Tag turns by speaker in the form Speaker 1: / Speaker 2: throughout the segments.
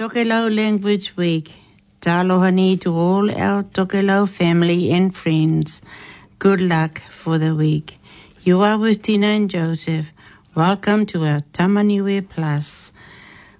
Speaker 1: Tokelau Language Week. Talohani to all our Tokelau family and friends. Good luck for the week. You are with Tina and Joseph. Welcome to our Tamaniwe Plus.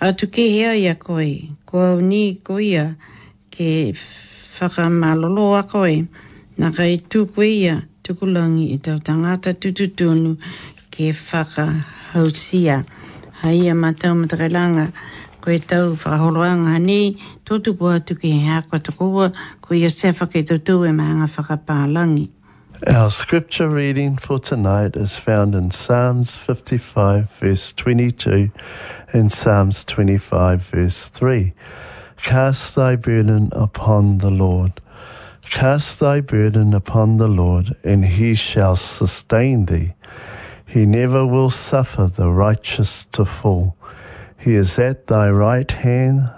Speaker 1: Atu ki hea ia koe, ko au ni ko ia, ke whakamalolo a koe, na kai tu koe ia, tuku langi e tau tangata tutu tunu ke whakahausia. Hai ia matau matakailanga, koe tau whakaholoanga hani, to tuku atu ki he haka to koua, ko ia sefa ke to tu e mahanga whakapa langi.
Speaker 2: Our scripture reading for tonight is found in Psalms 55, verse 22, and Psalms 25, verse 3. Cast thy burden upon the Lord. Cast thy burden upon the Lord, and he shall sustain thee. He never will suffer the righteous to fall. He is at thy right hand,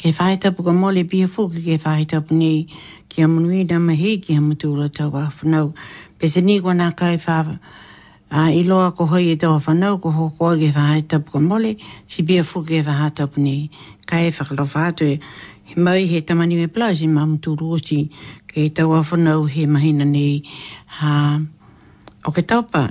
Speaker 1: Kei whāhi tapu ka mole pia fōki kei whāhi tapu nei ki a munu i nama hei ki a mutu ula tau wā whanau. Pese ni ko nā kai whā a i loa ko hoi e tau whanau ko hoko kei whāhi tapu ka mole si pia fōki kei whāhi tapu nei. Kai e whakalo whātu e he mai he tamani me plau si mā mutu rōsi kei tau wā whanau he mahina nei ha o ke taupa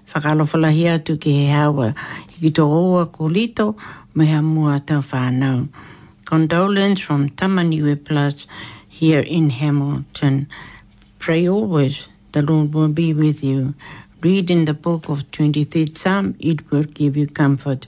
Speaker 1: Whakalofanahia atu ki he hāua i tō ou a ko Lito me hea mua tau whānau. Condolence from Tamaniwe Plus here in Hamilton. Pray always the Lord will be with you. Read in the book of 23rd Psalm it will give you comfort.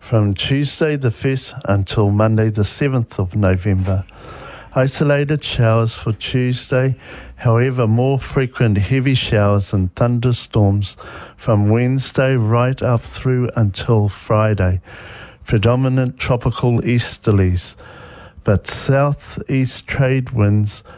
Speaker 2: from Tuesday the 5th until Monday the 7th of November – Isolated showers for Tuesday, however, more frequent heavy showers and thunderstorms from Wednesday right up through until Friday. Predominant tropical easterlies, but southeast trade winds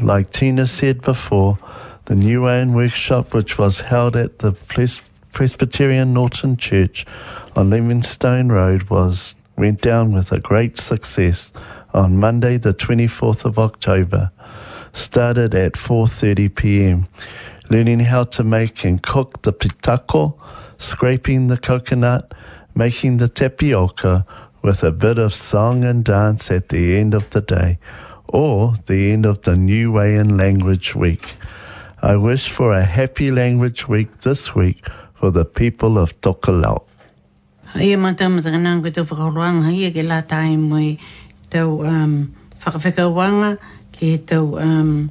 Speaker 2: like Tina said before, the New Anne workshop, which was held at the Ples- Presbyterian Norton Church on Livingstone Road, was went down with a great success on Monday, the 24th of October. Started at 4:30 p.m., learning how to make and cook the pitako, scraping the coconut, making the tapioca, with a bit of song and dance at the end of the day or the end of the New Way in Language Week. I wish for a happy language week this week for the people of Tokelau.
Speaker 1: Hai e mata mata ka nāngu tau whakaroanga hai e ke la tāi mai tau um, whakawhekauanga ki he tau um,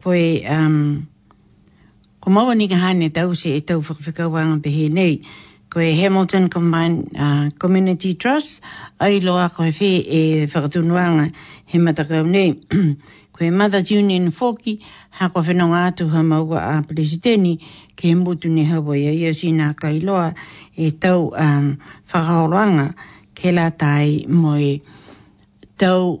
Speaker 1: Koe, um, ko maua ni ka haine tau se e tau whakawhikawanga pe he nei. Koe Hamilton Combined uh, Community Trust, ai loa koe whē e whakatunuanga he matakau nei. koe Mother Union Fōki, ha ko whenonga atu ha maua a Presiteni ke he mutu ni hawa ia ia sina kai loa e tau um, whakahoroanga ke la tai moe tau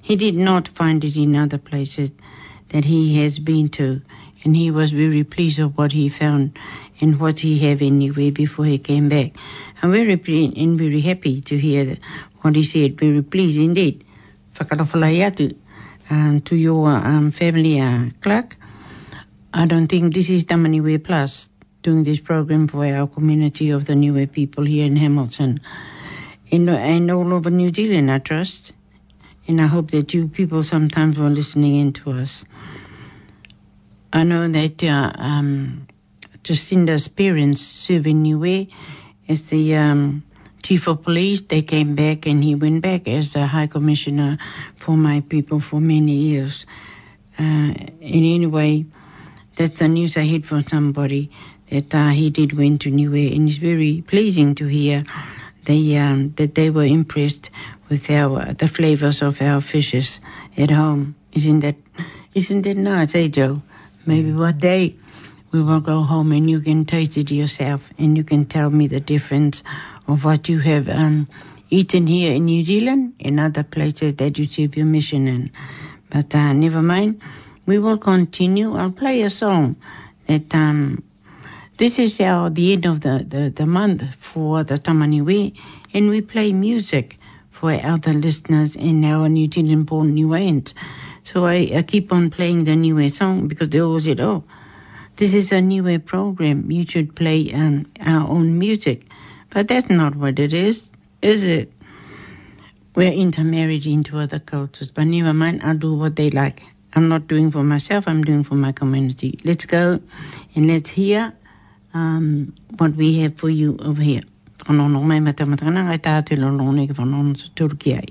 Speaker 1: he did not find it in other places that he has been to, and he was very pleased of what he found and what he had anyway before he came back. I'm very pleased and very happy to hear what he said. Very pleased indeed. Whakarawhalai atu um, to your um, family, uh, Clark. I don't think this is only Way Plus doing this program for our community of the New people here in Hamilton and, and all over New Zealand, I trust. and I hope that you people sometimes were listening in to us. I know that uh, um, Jacinda's parents, Souvenir, as the um, chief of police, they came back and he went back as the high commissioner for my people for many years. Uh, and anyway, that's the news I heard from somebody that uh, he did went to Niue, and it's very pleasing to hear they, um, that they were impressed with our, the flavors of our fishes at home. Isn't that, isn't that nice, eh, Joe? Maybe mm. one day we will go home and you can taste it yourself and you can tell me the difference of what you have um, eaten here in New Zealand and other places that you serve your mission in. But uh, never mind, we
Speaker 3: will continue. I'll play a song that um, this is our the end of the, the, the month for the Tamaniwe, and we play music for other listeners in our New Zealand born New Orleans. So I, I, keep on playing the New song because they always said, oh, this is a New Wave program. You should play um, our own music. But that's not what it is, is it? We're intermarried into other cultures, but never mind, I'll do what they like. I'm not doing for myself, I'm doing for my community. Let's go and let's hear Um, what we have for you over here. Whakanono mai ma te matakana, ngai tā atu lono nei ki whanono sa turu ki ai.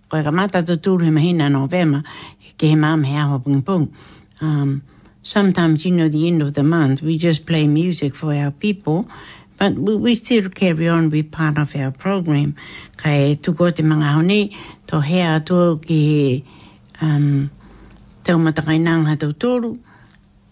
Speaker 3: Ko e ka mātau tō tūru he mahina nō Vema, ki he māma he aho pungi pō. Um, sometimes, you know, the end of the month, we just play music for our people, but we, we still carry on, we part of our program. Ka e tuko te mga aho nei, to hea atu ki he um, tau
Speaker 1: matakainanga tau tōru,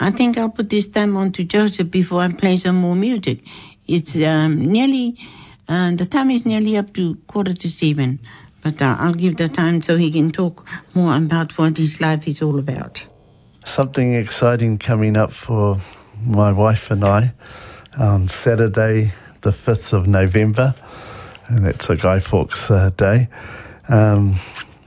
Speaker 1: I think I'll put this time on to Joseph before I play some more music. It's um, nearly, uh, the time is nearly up to quarter to seven. But uh, I'll give the time so he can talk more about what his life is all about.
Speaker 2: Something exciting coming up for my wife and I on Saturday, the 5th of November, and that's a Guy Fawkes uh, day. Um,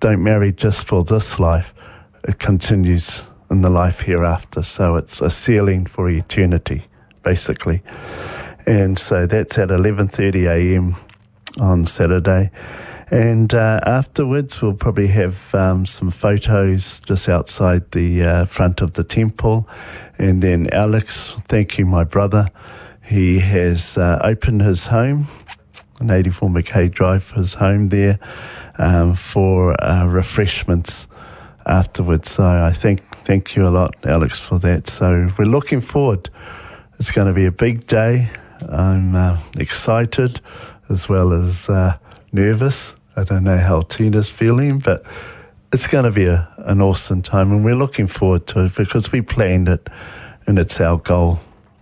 Speaker 2: don't marry just for this life, it continues in the life hereafter. So it's a sealing for eternity, basically. And so that's at 11:30 a.m. on Saturday and uh, afterwards, we'll probably have um, some photos just outside the uh, front of the temple. And then Alex, thank you, my brother. He has uh, opened his home, 84 McKay Drive, his home there, um, for uh, refreshments afterwards. So I think thank you a lot, Alex, for that. So we're looking forward. It's going to be a big day. I'm uh, excited as well as uh, nervous I don't know how Tina's feeling, but it's going to be a, an awesome time and we're looking forward to it because we planned it and it's our goal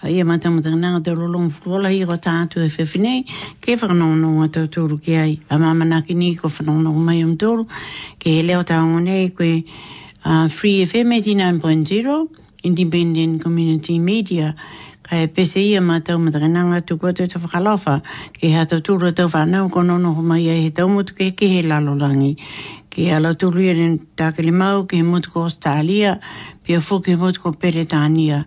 Speaker 1: Hei a Matamata, nā te rolong whakawalahi i kota atu e whewhi nei, kei whakanongonongo a Tautoru ki ai, a
Speaker 4: Māmanaki nei
Speaker 1: ko whanongonongo mai am toru, kei he leo taonga nei koe, a Free FM 89.0, Independent Community Media, ka e pese ia mā taumata ka nanga atu kua te whakalafa ki hea tau tūru tau whanau ko nono ho mai ai he tau motu ke ke he lalolangi ki ala tūru i rin tākele mau ke he motu ko Australia pia fō ke he motu ko
Speaker 3: Peretania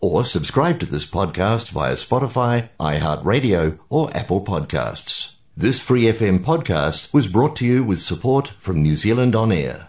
Speaker 3: or subscribe to this podcast via Spotify, iHeartRadio, or Apple Podcasts. This free FM podcast was brought to you with support from New Zealand On Air.